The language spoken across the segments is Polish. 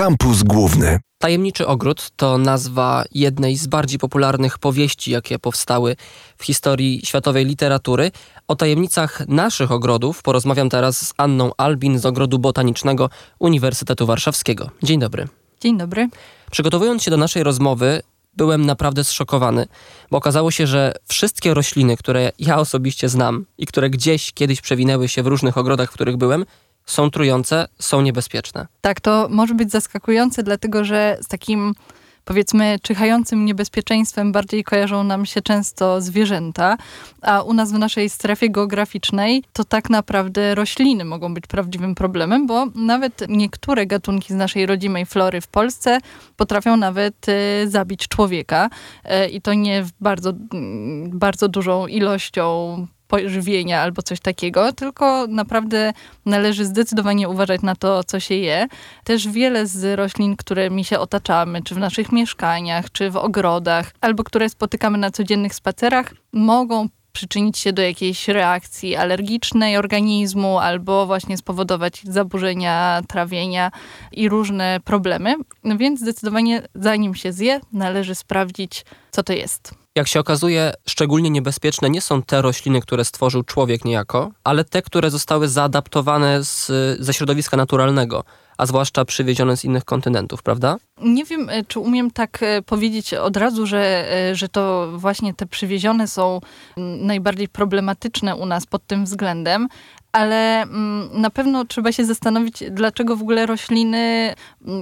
Kampus Główny. Tajemniczy Ogród to nazwa jednej z bardziej popularnych powieści, jakie powstały w historii światowej literatury. O tajemnicach naszych ogrodów porozmawiam teraz z Anną Albin z Ogrodu Botanicznego Uniwersytetu Warszawskiego. Dzień dobry. Dzień dobry. Przygotowując się do naszej rozmowy, byłem naprawdę zszokowany, bo okazało się, że wszystkie rośliny, które ja osobiście znam i które gdzieś kiedyś przewinęły się w różnych ogrodach, w których byłem, są trujące, są niebezpieczne. Tak, to może być zaskakujące, dlatego że z takim powiedzmy czyhającym niebezpieczeństwem bardziej kojarzą nam się często zwierzęta, a u nas w naszej strefie geograficznej to tak naprawdę rośliny mogą być prawdziwym problemem, bo nawet niektóre gatunki z naszej rodzimej flory w Polsce potrafią nawet y, zabić człowieka y, i to nie bardzo, mm, bardzo dużą ilością pożywienia albo coś takiego, tylko naprawdę należy zdecydowanie uważać na to, co się je. Też wiele z roślin, którymi się otaczamy, czy w naszych mieszkaniach, czy w ogrodach, albo które spotykamy na codziennych spacerach, mogą przyczynić się do jakiejś reakcji alergicznej organizmu albo właśnie spowodować zaburzenia trawienia i różne problemy. Więc zdecydowanie zanim się zje, należy sprawdzić, co to jest. Jak się okazuje, szczególnie niebezpieczne nie są te rośliny, które stworzył człowiek niejako, ale te, które zostały zaadaptowane z, ze środowiska naturalnego, a zwłaszcza przywiezione z innych kontynentów, prawda? Nie wiem, e, czy umiem tak e, powiedzieć od razu, że, e, że to właśnie te przywiezione są najbardziej problematyczne u nas pod tym względem, ale mm, na pewno trzeba się zastanowić, dlaczego w ogóle rośliny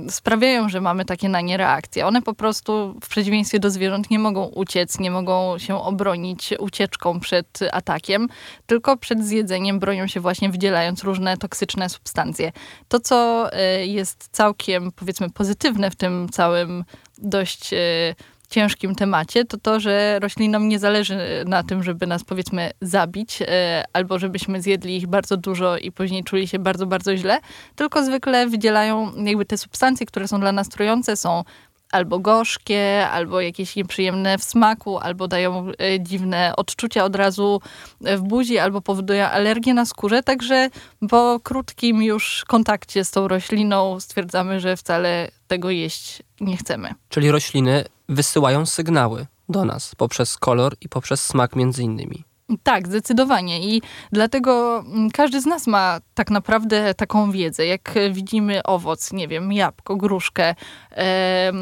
sprawiają, że mamy takie na nie reakcje. One po prostu w przeciwieństwie do zwierząt nie mogą uciec, nie mogą się obronić ucieczką przed atakiem, tylko przed zjedzeniem bronią się właśnie wydzielając różne toksyczne substancje. To, co jest całkiem, powiedzmy, pozytywne w tym całym dość y, ciężkim temacie, to to, że roślinom nie zależy na tym, żeby nas powiedzmy zabić, e, albo żebyśmy zjedli ich bardzo dużo i później czuli się bardzo, bardzo źle, tylko zwykle wydzielają jakby te substancje, które są dla nas trujące, są albo gorzkie, albo jakieś nieprzyjemne w smaku, albo dają e, dziwne odczucia od razu w buzi, albo powodują alergię na skórze. Także po krótkim już kontakcie z tą rośliną stwierdzamy, że wcale tego jeść nie chcemy. Czyli rośliny wysyłają sygnały do nas poprzez kolor i poprzez smak między innymi. Tak, zdecydowanie. I dlatego mm, każdy z nas ma tak naprawdę taką wiedzę. Jak widzimy owoc, nie wiem, jabłko, gruszkę, e,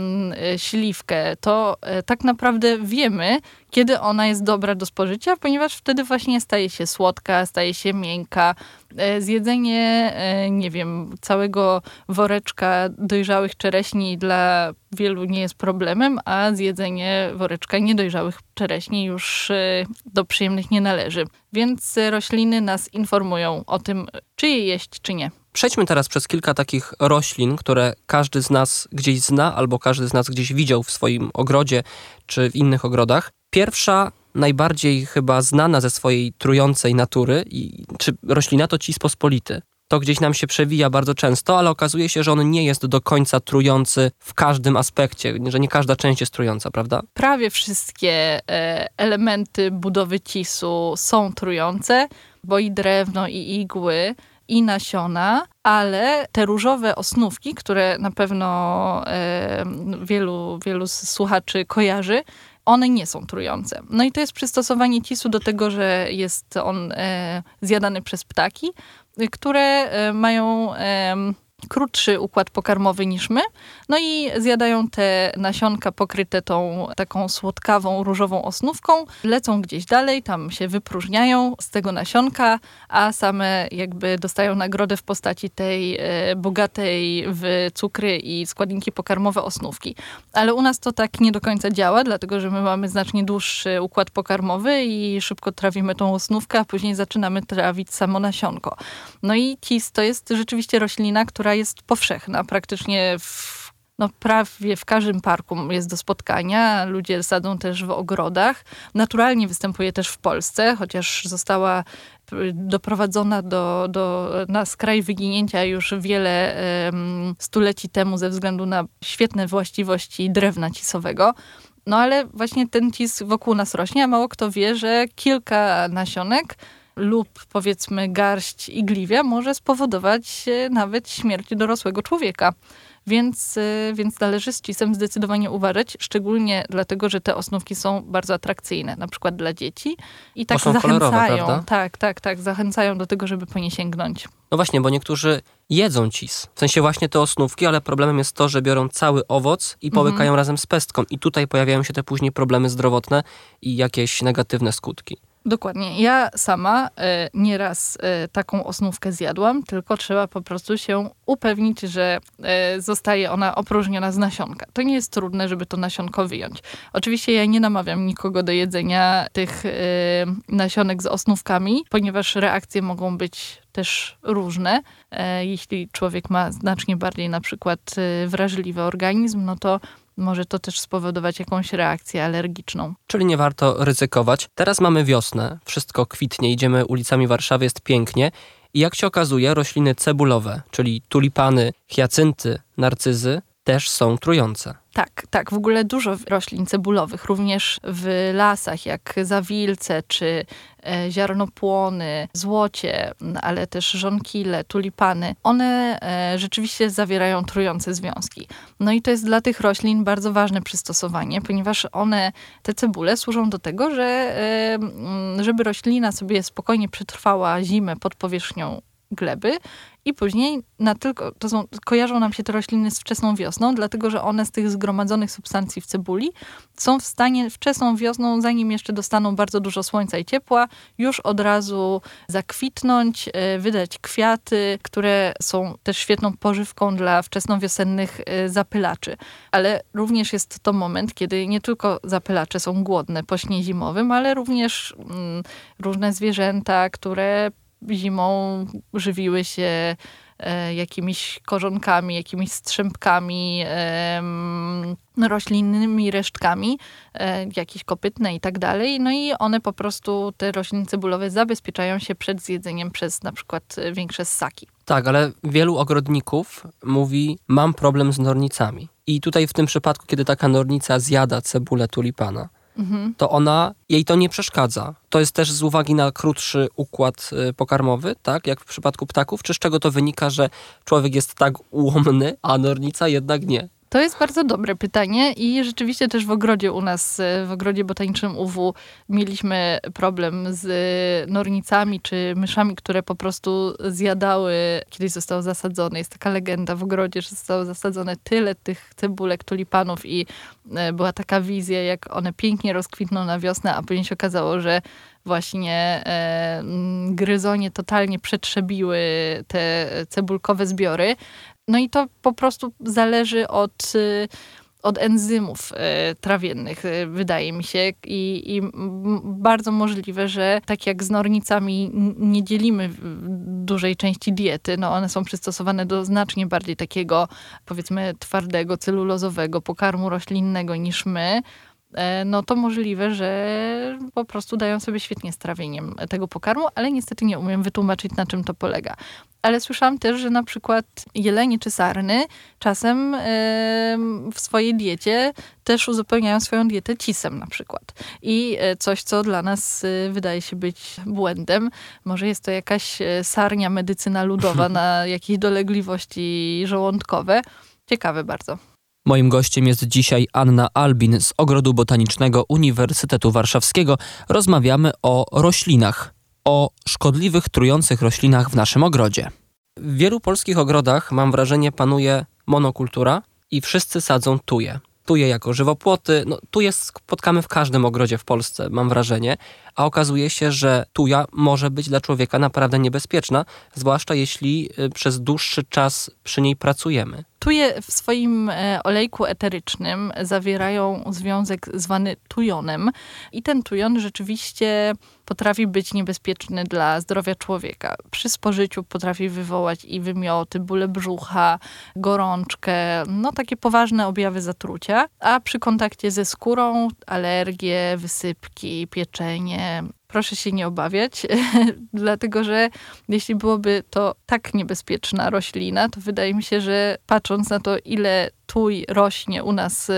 śliwkę, to e, tak naprawdę wiemy, kiedy ona jest dobra do spożycia, ponieważ wtedy właśnie staje się słodka, staje się miękka. E, zjedzenie, e, nie wiem, całego woreczka dojrzałych czereśni dla wielu nie jest problemem, a zjedzenie woreczka niedojrzałych czereśni już e, do przyjemnych nie należy. Więc rośliny nas informują o tym, czy je jeść, czy nie. Przejdźmy teraz przez kilka takich roślin, które każdy z nas gdzieś zna, albo każdy z nas gdzieś widział w swoim ogrodzie czy w innych ogrodach. Pierwsza, najbardziej chyba znana ze swojej trującej natury, i, czy roślina to cis pospolity. To gdzieś nam się przewija bardzo często, ale okazuje się, że on nie jest do końca trujący w każdym aspekcie, że nie każda część jest trująca, prawda? Prawie wszystkie e, elementy budowy cisu są trujące, bo i drewno, i igły, i nasiona, ale te różowe osnówki, które na pewno e, wielu, wielu słuchaczy kojarzy, one nie są trujące. No i to jest przystosowanie cisu do tego, że jest on e, zjadany przez ptaki, które e, mają krótszy układ pokarmowy niż my. No i zjadają te nasionka pokryte tą taką słodkawą, różową osnówką, lecą gdzieś dalej, tam się wypróżniają z tego nasionka, a same jakby dostają nagrodę w postaci tej e, bogatej w cukry i składniki pokarmowe osnówki. Ale u nas to tak nie do końca działa, dlatego że my mamy znacznie dłuższy układ pokarmowy i szybko trawimy tą osnówkę, a później zaczynamy trawić samo nasionko. No i cis to jest rzeczywiście roślina, która jest powszechna. Praktycznie w, no, prawie w każdym parku jest do spotkania. Ludzie sadzą też w ogrodach. Naturalnie występuje też w Polsce, chociaż została doprowadzona do, do, na skraj wyginięcia już wiele um, stuleci temu ze względu na świetne właściwości drewna cisowego. No ale właśnie ten cis wokół nas rośnie, a mało kto wie, że kilka nasionek lub powiedzmy garść igliwia może spowodować nawet śmierć dorosłego człowieka. więc, y, więc należy z cisem zdecydowanie uważać, szczególnie dlatego, że te osnówki są bardzo atrakcyjne, na przykład dla dzieci i tak zachęcają. Tak, tak, tak, zachęcają do tego, żeby po nie sięgnąć. No właśnie, bo niektórzy jedzą cis. W sensie właśnie te osnówki, ale problemem jest to, że biorą cały owoc i połykają mhm. razem z pestką. I tutaj pojawiają się te później problemy zdrowotne i jakieś negatywne skutki. Dokładnie. Ja sama e, nieraz e, taką osnówkę zjadłam, tylko trzeba po prostu się upewnić, że e, zostaje ona opróżniona z nasionka. To nie jest trudne, żeby to nasionko wyjąć. Oczywiście ja nie namawiam nikogo do jedzenia tych e, nasionek z osnówkami, ponieważ reakcje mogą być też różne. E, jeśli człowiek ma znacznie bardziej na przykład e, wrażliwy organizm, no to może to też spowodować jakąś reakcję alergiczną. Czyli nie warto ryzykować. Teraz mamy wiosnę, wszystko kwitnie, idziemy ulicami Warszawy, jest pięknie. I jak się okazuje, rośliny cebulowe, czyli tulipany, hiacynty, narcyzy, też są trujące. Tak, tak. W ogóle dużo roślin cebulowych, również w lasach, jak zawilce czy e, ziarnopłony, złocie, ale też żonkile, tulipany. One e, rzeczywiście zawierają trujące związki. No i to jest dla tych roślin bardzo ważne przystosowanie, ponieważ one, te cebule służą do tego, że e, żeby roślina sobie spokojnie przetrwała zimę pod powierzchnią gleby i później na tylko, to są, kojarzą nam się te rośliny z wczesną wiosną, dlatego że one z tych zgromadzonych substancji w cebuli są w stanie wczesną wiosną, zanim jeszcze dostaną bardzo dużo słońca i ciepła, już od razu zakwitnąć, e, wydać kwiaty, które są też świetną pożywką dla wczesnowiosennych e, zapylaczy. Ale również jest to moment, kiedy nie tylko zapylacze są głodne po śnie zimowym, ale również mm, różne zwierzęta, które zimą żywiły się e, jakimiś korzonkami, jakimiś strzępkami, e, roślinnymi resztkami, e, jakieś kopytne i tak dalej. No i one po prostu, te rośliny cebulowe zabezpieczają się przed zjedzeniem przez na przykład większe ssaki. Tak, ale wielu ogrodników mówi, mam problem z nornicami. I tutaj w tym przypadku, kiedy taka nornica zjada cebulę tulipana, mhm. to ona, jej to nie przeszkadza. To jest też z uwagi na krótszy układ y, pokarmowy, tak, jak w przypadku ptaków, czy z czego to wynika, że człowiek jest tak ułomny, a nornica jednak nie? To jest bardzo dobre pytanie i rzeczywiście też w ogrodzie u nas, w ogrodzie botanicznym UW mieliśmy problem z nornicami czy myszami, które po prostu zjadały, kiedyś zostało zasadzone, jest taka legenda w ogrodzie, że zostało zasadzone tyle tych cebulek, tulipanów i e, była taka wizja, jak one pięknie rozkwitną na wiosnę, a później się okazało, że właśnie e, gryzonie totalnie przetrzebiły te cebulkowe zbiory. No i to po prostu zależy od y, od enzymów y, trawiennych, y, wydaje mi się. I, I, bardzo możliwe, że tak jak z nornicami nie dzielimy dużej części diety, no one są przystosowane do znacznie bardziej takiego, powiedzmy, twardego, celulozowego pokarmu roślinnego niż my, no to możliwe, że po prostu dają sobie świetnie z trawieniem tego pokarmu, ale niestety nie umiem wytłumaczyć, na czym to polega. Ale słyszałam też, że na przykład jelenie czy sarny czasem w swojej diecie też uzupełniają swoją dietę cisem na przykład. I e, coś, co dla nas e, wydaje się być błędem. Może jest to jakaś sarnia medycyna ludowa na jakieś dolegliwości żołądkowe. Ciekawe bardzo. Moim gościem jest dzisiaj Anna Albin z Ogrodu Botanicznego Uniwersytetu Warszawskiego. Rozmawiamy o roślinach, o szkodliwych, trujących roślinach w naszym ogrodzie. W wielu polskich ogrodach, mam wrażenie, panuje monokultura i wszyscy sadzą tuje. Tuje jako żywopłoty, no tuje spotkamy w każdym ogrodzie w Polsce, mam wrażenie, a okazuje się, że tuja może być dla człowieka naprawdę niebezpieczna, zwłaszcza jeśli y, przez dłuższy czas przy niej pracujemy. Tuje w swoim e, olejku eterycznym zawierają związek zwany tujonem i ten tujon rzeczywiście potrafi być niebezpieczny dla zdrowia człowieka. Przy spożyciu potrafi wywołać i wymioty, bóle brzucha, gorączkę, no takie poważne objawy zatrucia, a przy kontakcie ze skórą alergie, wysypki, pieczenie, proszę się nie obawiać, dlatego że jeśli byłoby to tak niebezpieczna roślina, to wydaje mi się, że patrząc na to, ile tuj rośnie u nas e,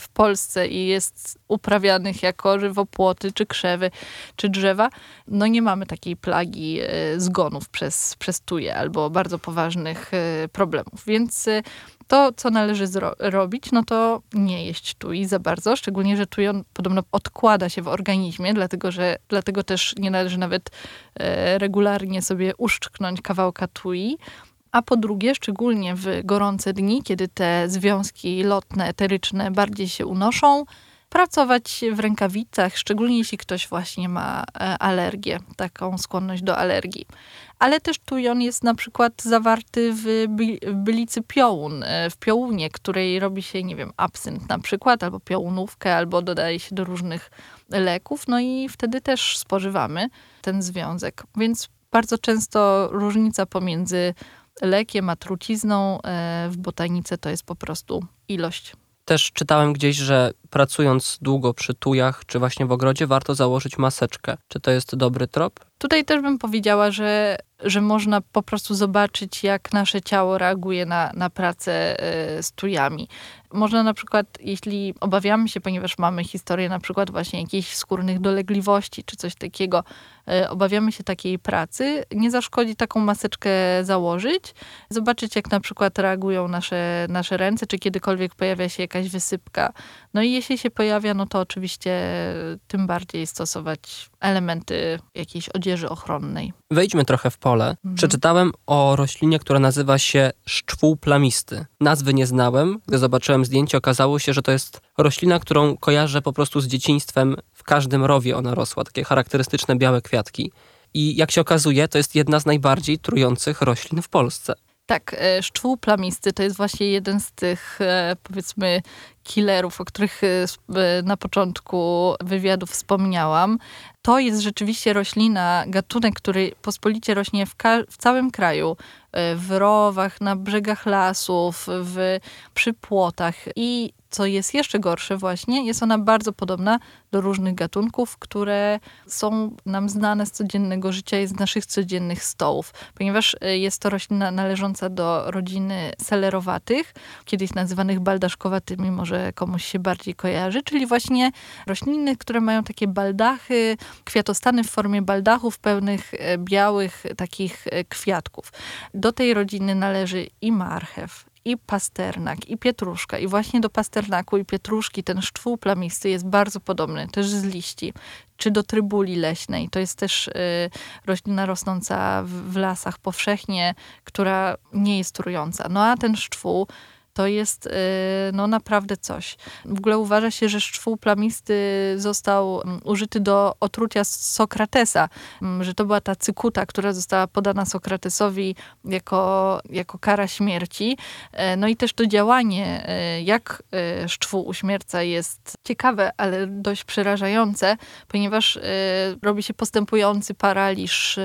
w Polsce i jest uprawianych jako żywopłoty, czy krzewy, czy drzewa, no nie mamy takiej plagi e, zgonów przez, przez tuje albo bardzo poważnych e, problemów. Więc To, co należy robić, no to nie jeść tui za bardzo, szczególnie, że tui on podobno odkłada się w organizmie, dlatego, że, dlatego też nie należy nawet e, regularnie sobie uszczknąć kawałka tui. A po drugie, szczególnie w gorące dni, kiedy te związki lotne, eteryczne bardziej się unoszą, pracować w rękawicach, szczególnie jeśli ktoś właśnie ma e, alergię, taką skłonność do alergii. Ale też tujon jest na przykład zawarty w bylicy piołun, e, w piołunie, której robi się, nie wiem, absynt na przykład, albo piołunówkę, albo dodaje się do różnych leków, no i wtedy też spożywamy ten związek. Więc bardzo często różnica pomiędzy lekiem a trucizną e, w botanice to jest po prostu ilość też czytałem gdzieś, że pracując długo przy tujach, czy właśnie w ogrodzie, warto założyć maseczkę. Czy to jest dobry trop? Tutaj też bym powiedziała, że, że można po prostu zobaczyć, jak nasze ciało reaguje na, na pracę e, z tujami. Można na przykład, jeśli obawiamy się, ponieważ mamy historię na przykład właśnie jakichś skórnych dolegliwości czy coś takiego, e, obawiamy się takiej pracy, nie zaszkodzi taką maseczkę założyć, zobaczyć jak na przykład reagują nasze, nasze ręce, czy kiedykolwiek pojawia się jakaś wysypka. No i jeśli się pojawia, no to oczywiście tym bardziej stosować elementy jakiejś odzieży ochronnej. Wejdźmy trochę w pole. Mhm. Przeczytałem o roślinie, która nazywa się szczwół plamisty. Nazwy nie znałem. Gdy zobaczyłem zdjęcie, okazało się, że to jest roślina, którą kojarzę po prostu z dzieciństwem. W każdym rowie ona rosła, takie charakterystyczne białe kwiatki. I jak się okazuje, to jest jedna z najbardziej trujących roślin w Polsce. Tak, e, szczwół plamisty to jest właśnie jeden z tych, e, powiedzmy, killerów, o których e, na początku wywiadu wspomniałam. To jest rzeczywiście roślina, gatunek, który pospolicie rośnie w, w całym kraju. W rowach, na brzegach lasów, w, przy płotach. I co jest jeszcze gorsze właśnie, jest ona bardzo podobna do różnych gatunków, które są nam znane z codziennego życia i z naszych codziennych stołów, ponieważ jest to roślina należąca do rodziny selerowatych, kiedyś nazywanych baldaszkowatymi, może komuś się bardziej kojarzy, czyli właśnie rośliny, które mają takie baldachy, kwiatostany w formie baldachów pełnych e, białych takich e, kwiatków. Do tej rodziny należy i marchew, i pasternak, i pietruszka. I właśnie do pasternaku i pietruszki ten szczwół plamisty jest bardzo podobny, też z liści. Czy do trybuli leśnej. To jest też y, roślina rosnąca w, w lasach powszechnie, która nie jest trująca. No a ten szczwół to jest y, no naprawdę coś. W ogóle uważa się, że szczwół plamisty został mm, użyty do otrucia Sokratesa, mm, że to była ta cykuta, która została podana Sokratesowi jako, jako kara śmierci. E, no i też to działanie, e, jak e, szczwół uśmierca jest ciekawe, ale dość przerażające, ponieważ robi się postępujący paraliż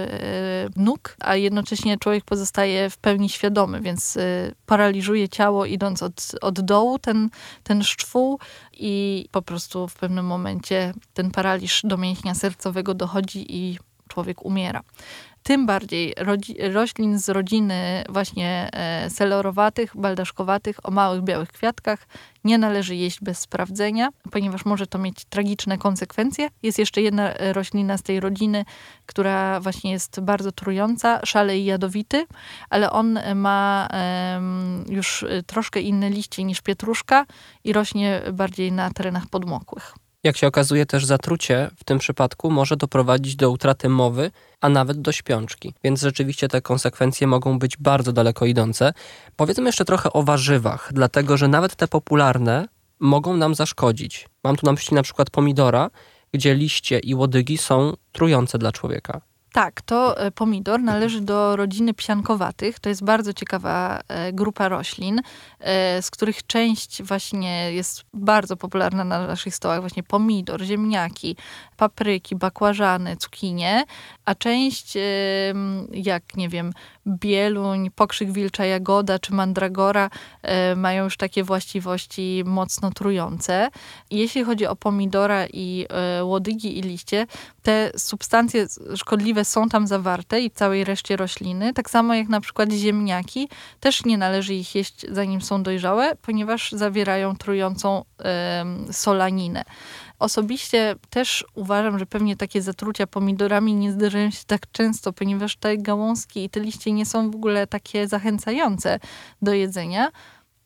nóg, a jednocześnie człowiek pozostaje w pełni świadomy, więc paraliżuje ciało i idąc od, od dołu ten, ten szczwół i po prostu w pewnym momencie ten paraliż do mięśnia sercowego dochodzi i człowiek umiera tym bardziej roślin z rodziny właśnie e, selorowatych, baldaszkowatych, o małych białych kwiatkach nie należy jeść bez sprawdzenia, ponieważ może to mieć tragiczne konsekwencje. Jest jeszcze jedna e, roślina z tej rodziny, która właśnie jest bardzo trująca, szalej jadowity, ale on ma już e, troszkę inne liście niż pietruszka i rośnie bardziej na terenach podmokłych. Jak się okazuje, też zatrucie w tym przypadku może doprowadzić do utraty mowy, a nawet do śpiączki. Więc rzeczywiście te konsekwencje mogą być bardzo daleko idące. Powiedzmy jeszcze trochę o warzywach, dlatego że nawet te popularne mogą nam zaszkodzić. Mam tu na myśli na przykład pomidora, gdzie liście i łodygi są trujące dla człowieka. Tak, to e, pomidor należy do rodziny psiankowatych. To jest bardzo ciekawa e, grupa roślin, e, z których część właśnie jest bardzo popularna na naszych stołach. Właśnie pomidor, ziemniaki, papryki, bakłażany, cukinie, a część jak, nie wiem, bieluń, pokrzyk wilcza jagoda czy mandragora mają już takie właściwości mocno trujące. Jeśli chodzi o pomidora i łodygi i liście, te substancje szkodliwe są tam zawarte i całej reszcie rośliny, tak samo jak na przykład ziemniaki, też nie należy ich jeść zanim są dojrzałe, ponieważ zawierają trującą solaninę. Osobiście też uważam, że pewnie takie zatrucia pomidorami nie zdarzają się tak często, ponieważ te gałązki i te liście nie są w ogóle takie zachęcające do jedzenia.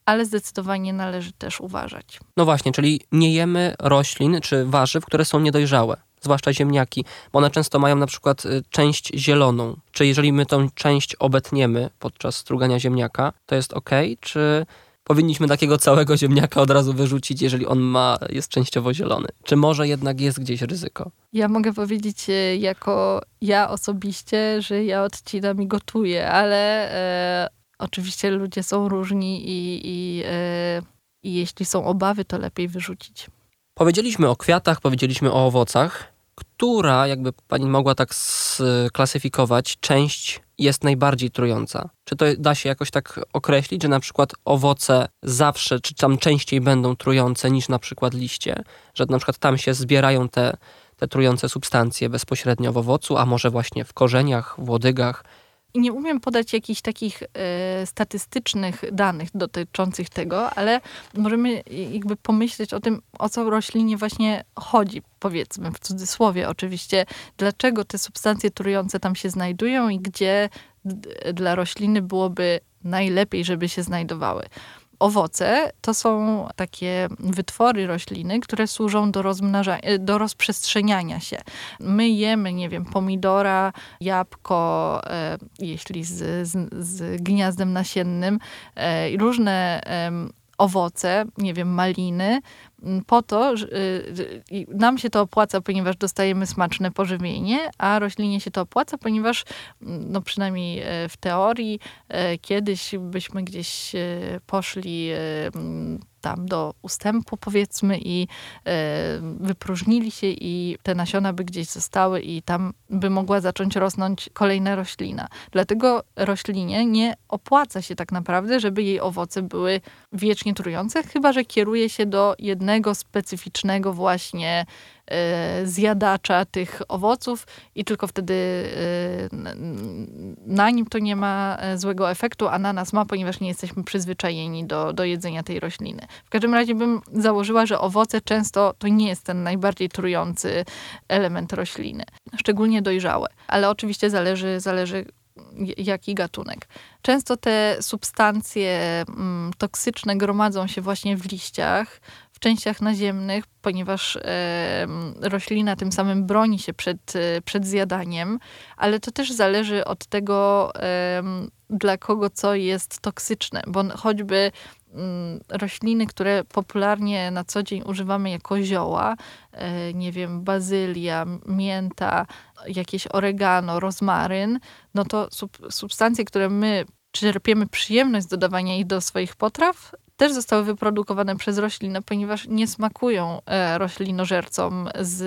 ale zdecydowanie należy też uważać. No właśnie, czyli nie jemy roślin czy warzyw, które są niedojrzałe, zwłaszcza ziemniaki, bo one często mają na przykład y, część zieloną. Czy jeżeli my tą część obetniemy podczas strugania ziemniaka, to jest ok, czy powinniśmy takiego całego ziemniaka od razu wyrzucić, jeżeli on ma, jest częściowo zielony? Czy może jednak jest gdzieś ryzyko? Ja mogę powiedzieć e, jako ja osobiście, że ja odcinam i gotuję, ale e, oczywiście ludzie są różni i, i, e, i jeśli są obawy, to lepiej wyrzucić. Powiedzieliśmy o kwiatach, powiedzieliśmy o owocach. Która, jakby pani mogła tak sklasyfikować, część jest najbardziej trująca? Czy to da się jakoś tak określić, że na przykład owoce zawsze, czy tam częściej będą trujące niż na przykład liście? Że na przykład tam się zbierają te, te trujące substancje bezpośrednio w owocu, a może właśnie w korzeniach, w łodygach? I nie umiem podać jakichś takich e, statystycznych danych dotyczących tego, ale możemy jakby pomyśleć o tym, o co roślinie właśnie chodzi, powiedzmy w cudzysłowie oczywiście, dlaczego te substancje trujące tam się znajdują i gdzie dla rośliny byłoby najlepiej, żeby się znajdowały. Owoce to są takie wytwory rośliny, które służą do, rozmnażania, do rozprzestrzeniania się. My jemy, nie wiem, pomidora, jabłko, e, jeśli z, z, z, gniazdem nasiennym, e, różne e, owoce, nie wiem, maliny, po to, że y, nam się to opłaca, ponieważ dostajemy smaczne pożywienie, a roślinie się to opłaca, ponieważ no przynajmniej e, w teorii e, kiedyś byśmy gdzieś e, poszli tam do ustępu powiedzmy i e, wypróżnili się i te nasiona by gdzieś zostały i tam by mogła zacząć rosnąć kolejna roślina. Dlatego roślinie nie opłaca się tak naprawdę, żeby jej owoce były wiecznie trujące, chyba że kieruje się do jednego specyficznego właśnie zjadacza tych owoców i tylko wtedy e, na nim to nie ma e, złego efektu, a na nas ma, ponieważ nie jesteśmy przyzwyczajeni do, do jedzenia tej rośliny. W każdym razie bym założyła, że owoce często to nie jest ten najbardziej trujący element rośliny, szczególnie dojrzałe, ale oczywiście zależy, zależy jaki gatunek. Często te substancje mm, toksyczne gromadzą się właśnie w liściach, w częściach naziemnych, ponieważ e, roślina tym samym broni się przed, e, przed zjadaniem, ale to też zależy od tego, e, dla kogo co jest toksyczne, bo choćby mm, rośliny, które popularnie na co dzień używamy jako zioła, e, nie wiem, bazylia, mięta, jakieś oregano, rozmaryn, no to sub, substancje, które my czerpiemy przyjemność z dodawania ich do swoich potraw, też zostały wyprodukowane przez rośliny, ponieważ nie smakują e, roślinożercom z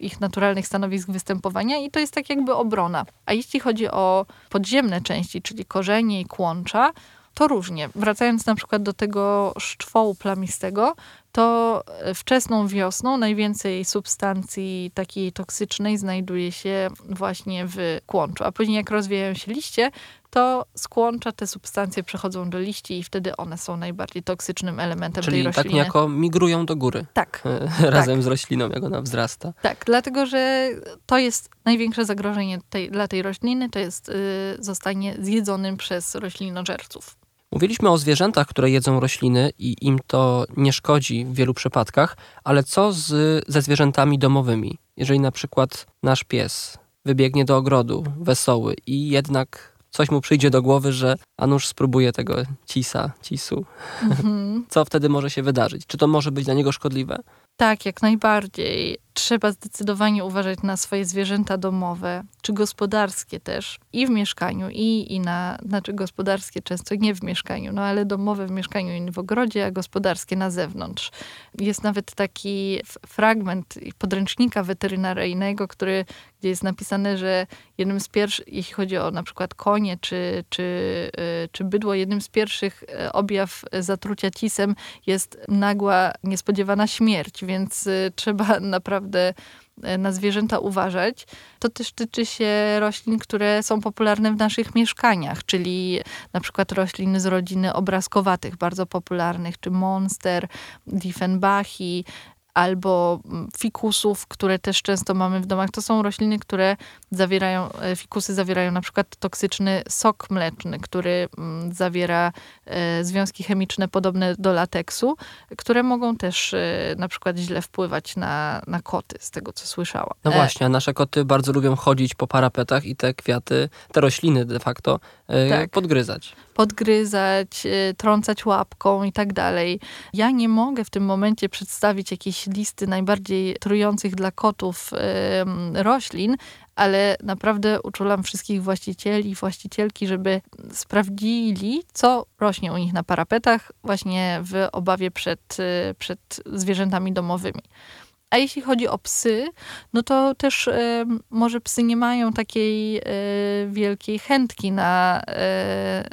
ich naturalnych stanowisk występowania i to jest tak jakby obrona. A jeśli chodzi o podziemne części, czyli korzenie i kłącza, to różnie. Wracając na przykład do tego szczwołu plamistego, to wczesną wiosną najwięcej substancji takiej toksycznej znajduje się właśnie w kłączu, a później jak rozwijają się liście, to z kłącza te substancje przechodzą do liści i wtedy one są najbardziej toksycznym elementem Czyli tej rośliny. Czyli tak niejako migrują do góry. Tak. Razem tak. z rośliną, jak ona wzrasta. Tak, dlatego że to jest największe zagrożenie tej, dla tej rośliny, to jest y, zostanie zjedzonym przez roślinożerców. Mówiliśmy o zwierzętach, które jedzą rośliny i im to nie szkodzi w wielu przypadkach, ale co z, ze zwierzętami domowymi? Jeżeli na przykład nasz pies wybiegnie do ogrodu wesoły i jednak coś mu przyjdzie do głowy, że a nuż spróbuje tego cisa, cisu. Mhm. Co wtedy może się wydarzyć? Czy to może być dla niego szkodliwe? Tak, jak najbardziej trzeba zdecydowanie uważać na swoje zwierzęta domowe, czy gospodarskie też, i w mieszkaniu, i, i na, znaczy gospodarskie często nie w mieszkaniu, no ale domowe w mieszkaniu i w ogrodzie, a gospodarskie na zewnątrz. Jest nawet taki fragment podręcznika weterynaryjnego, który, gdzie jest napisane, że jednym z pierwszych, jeśli chodzi o na przykład konie czy, czy, y, czy bydło, jednym z pierwszych y, objaw zatrucia cisem jest nagła, niespodziewana śmierć, więc y, trzeba naprawdę e, na zwierzęta uważać. To też tyczy się roślin, które są popularne w naszych mieszkaniach, czyli na przykład roślin z rodziny obrazkowatych, bardzo popularnych, czy monster, Diefenbachi, albo mm, fikusów, które też często mamy w domach. To są rośliny, które zawierają, e, fikusy zawierają na przykład toksyczny sok mleczny, który mm, zawiera e, związki chemiczne podobne do lateksu, które mogą też e, na przykład źle wpływać na, na koty, z tego co słyszałam. No właśnie, a nasze koty bardzo lubią chodzić po parapetach i te kwiaty, te rośliny de facto tak. podgryzać podgryzać, trącać łapką i tak dalej. Ja nie mogę w tym momencie przedstawić jakiejś listy najbardziej trujących dla kotów roślin, ale naprawdę uczulam wszystkich właścicieli i właścicielki, żeby sprawdzili, co rośnie u nich na parapetach, właśnie w obawie przed, y, przed zwierzętami domowymi. A jeśli chodzi o psy, no to też y, może psy nie mają takiej y, wielkiej chętki na,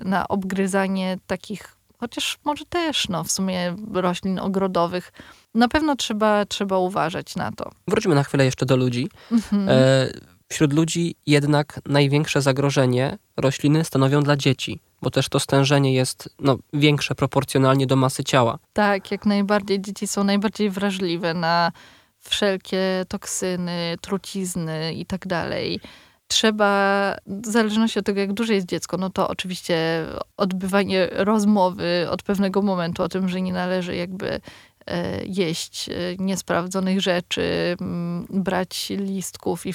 y, na obgryzanie takich, chociaż może też, no w sumie roślin ogrodowych. Na pewno trzeba, trzeba uważać na to. Wróćmy na chwilę jeszcze do ludzi. Mhm. E, wśród ludzi jednak największe zagrożenie rośliny stanowią dla dzieci bo też to stężenie jest no, większe proporcjonalnie do masy ciała. Tak, jak najbardziej. Dzieci są najbardziej wrażliwe na wszelkie toksyny, trucizny i tak dalej. Trzeba, w zależności od tego, jak duże jest dziecko, no to oczywiście odbywanie rozmowy od pewnego momentu o tym, że nie należy jakby e, jeść e, niesprawdzonych rzeczy, brać listków i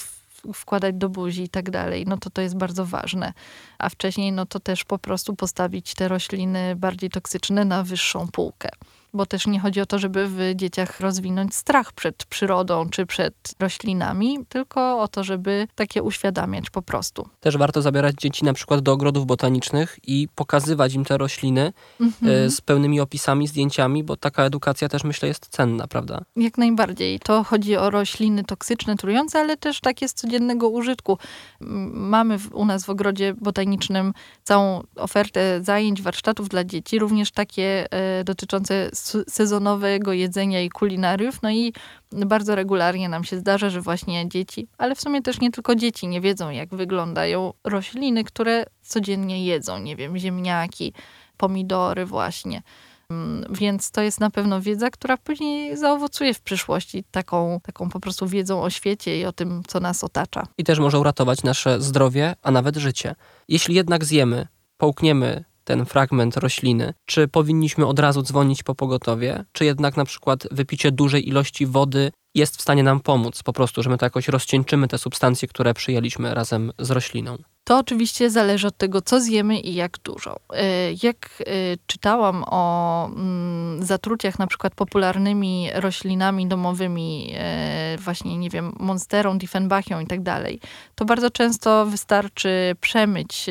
wkładać do buzi i tak dalej, no to to jest bardzo ważne. A wcześniej, no to też po prostu postawić te rośliny bardziej toksyczne na wyższą półkę bo też nie chodzi o to, żeby w dzieciach rozwinąć strach przed przyrodą czy przed roślinami, tylko o to, żeby takie uświadamiać po prostu. Też warto zabierać dzieci na przykład do ogrodów botanicznych i pokazywać im te rośliny mhm. E, z pełnymi opisami, zdjęciami, bo taka edukacja też myślę jest cenna, prawda? Jak najbardziej. To chodzi o rośliny toksyczne, trujące, ale też takie z codziennego użytku. Mamy u nas w ogrodzie botanicznym całą ofertę zajęć, warsztatów dla dzieci, również takie e, dotyczące sezonowego jedzenia i kulinariów. No i bardzo regularnie nam się zdarza, że właśnie dzieci, ale w sumie też nie tylko dzieci, nie wiedzą, jak wyglądają rośliny, które codziennie jedzą. Nie wiem, ziemniaki, pomidory, właśnie. Mm, więc to jest na pewno wiedza, która później zaowocuje w przyszłości taką, taką po prostu wiedzą o świecie i o tym, co nas otacza. I też może uratować nasze zdrowie, a nawet życie. Jeśli jednak zjemy, połkniemy ten fragment rośliny, czy powinniśmy od razu dzwonić po pogotowie, czy jednak na przykład wypicie dużej ilości wody jest w stanie nam pomóc, po prostu, że my to jakoś rozcieńczymy te substancje, które przyjęliśmy razem z rośliną. To oczywiście zależy od tego, co zjemy i jak dużo. E, jak e, czytałam o mm, zatruciach na przykład popularnymi roślinami domowymi, e, właśnie, nie wiem, monsterą, diefenbachią i tak dalej, to bardzo często wystarczy przemyć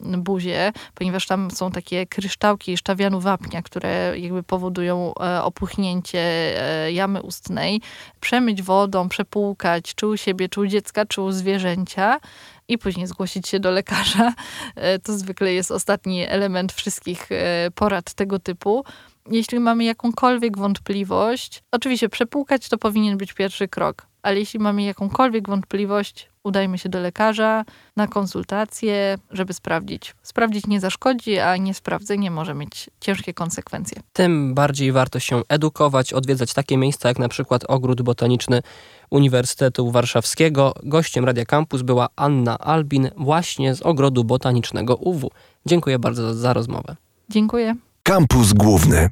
buzię, ponieważ tam są takie kryształki sztawianu wapnia, które jakby powodują opuchnięcie jamy ustnej. Przemyć wodą, przepłukać, czy u siebie, czy u dziecka, czy u zwierzęcia i później zgłosić się do lekarza. E, to zwykle jest ostatni element wszystkich e, porad tego typu. Jeśli mamy jakąkolwiek wątpliwość, oczywiście przepłukać to powinien być pierwszy krok, ale jeśli mamy jakąkolwiek wątpliwość, udajmy się do lekarza na konsultację, żeby sprawdzić. Sprawdzić nie zaszkodzi, a niesprawdzenie może mieć ciężkie konsekwencje. Tym bardziej warto się edukować, odwiedzać takie miejsca jak na przykład Ogród Botaniczny Uniwersytetu Warszawskiego. Gościem Radia Campus była Anna Albin właśnie z Ogrodu Botanicznego UW. Dziękuję bardzo za rozmowę. Dziękuję. Kampus Główny.